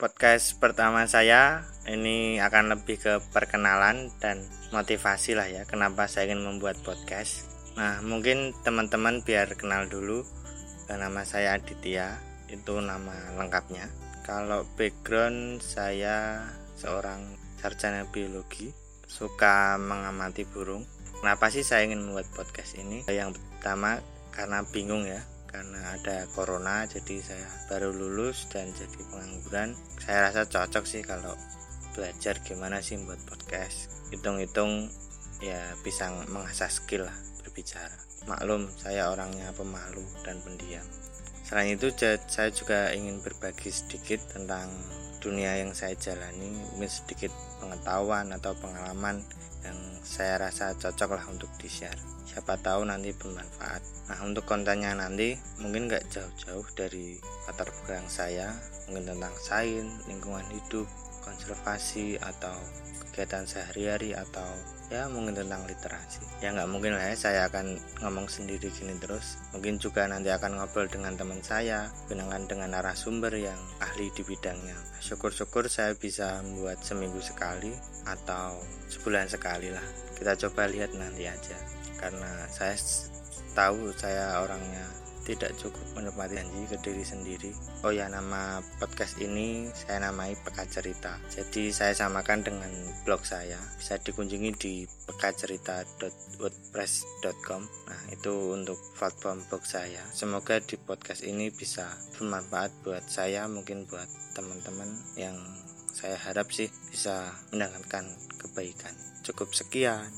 podcast pertama saya ini akan lebih ke perkenalan dan motivasi lah ya kenapa saya ingin membuat podcast. Nah mungkin teman-teman biar kenal dulu nama saya Aditya itu nama lengkapnya. Kalau background saya seorang sarjana biologi suka mengamati burung. Kenapa sih saya ingin membuat podcast ini? Yang pertama karena bingung ya karena ada corona jadi saya baru lulus dan jadi pengangguran. Saya rasa cocok sih kalau belajar gimana sih buat podcast. Hitung-hitung ya bisa mengasah skill lah berbicara. Maklum saya orangnya pemalu dan pendiam selain itu saya juga ingin berbagi sedikit tentang dunia yang saya jalani mungkin sedikit pengetahuan atau pengalaman yang saya rasa cocok lah untuk di share siapa tahu nanti bermanfaat. Nah untuk kontennya nanti mungkin nggak jauh-jauh dari latar belakang saya mungkin tentang sains lingkungan hidup konservasi atau kegiatan sehari-hari atau ya mungkin tentang literasi. Ya nggak mungkin lah ya saya akan ngomong sendiri gini terus. Mungkin juga nanti akan ngobrol dengan teman saya gunakan dengan narasumber yang ahli di bidangnya. Syukur-syukur saya bisa membuat seminggu sekali atau sebulan sekali lah. Kita coba lihat nanti aja. Karena saya tahu saya orangnya tidak cukup menepati janji ke diri sendiri. Oh ya nama podcast ini saya namai Peka Cerita. Jadi saya samakan dengan blog saya. Bisa dikunjungi di pekacerita.wordpress.com nah itu untuk platform blog saya. Semoga di podcast ini bisa bermanfaat buat saya mungkin buat teman-teman yang saya harap sih bisa mendapatkan kebaikan. Cukup sekian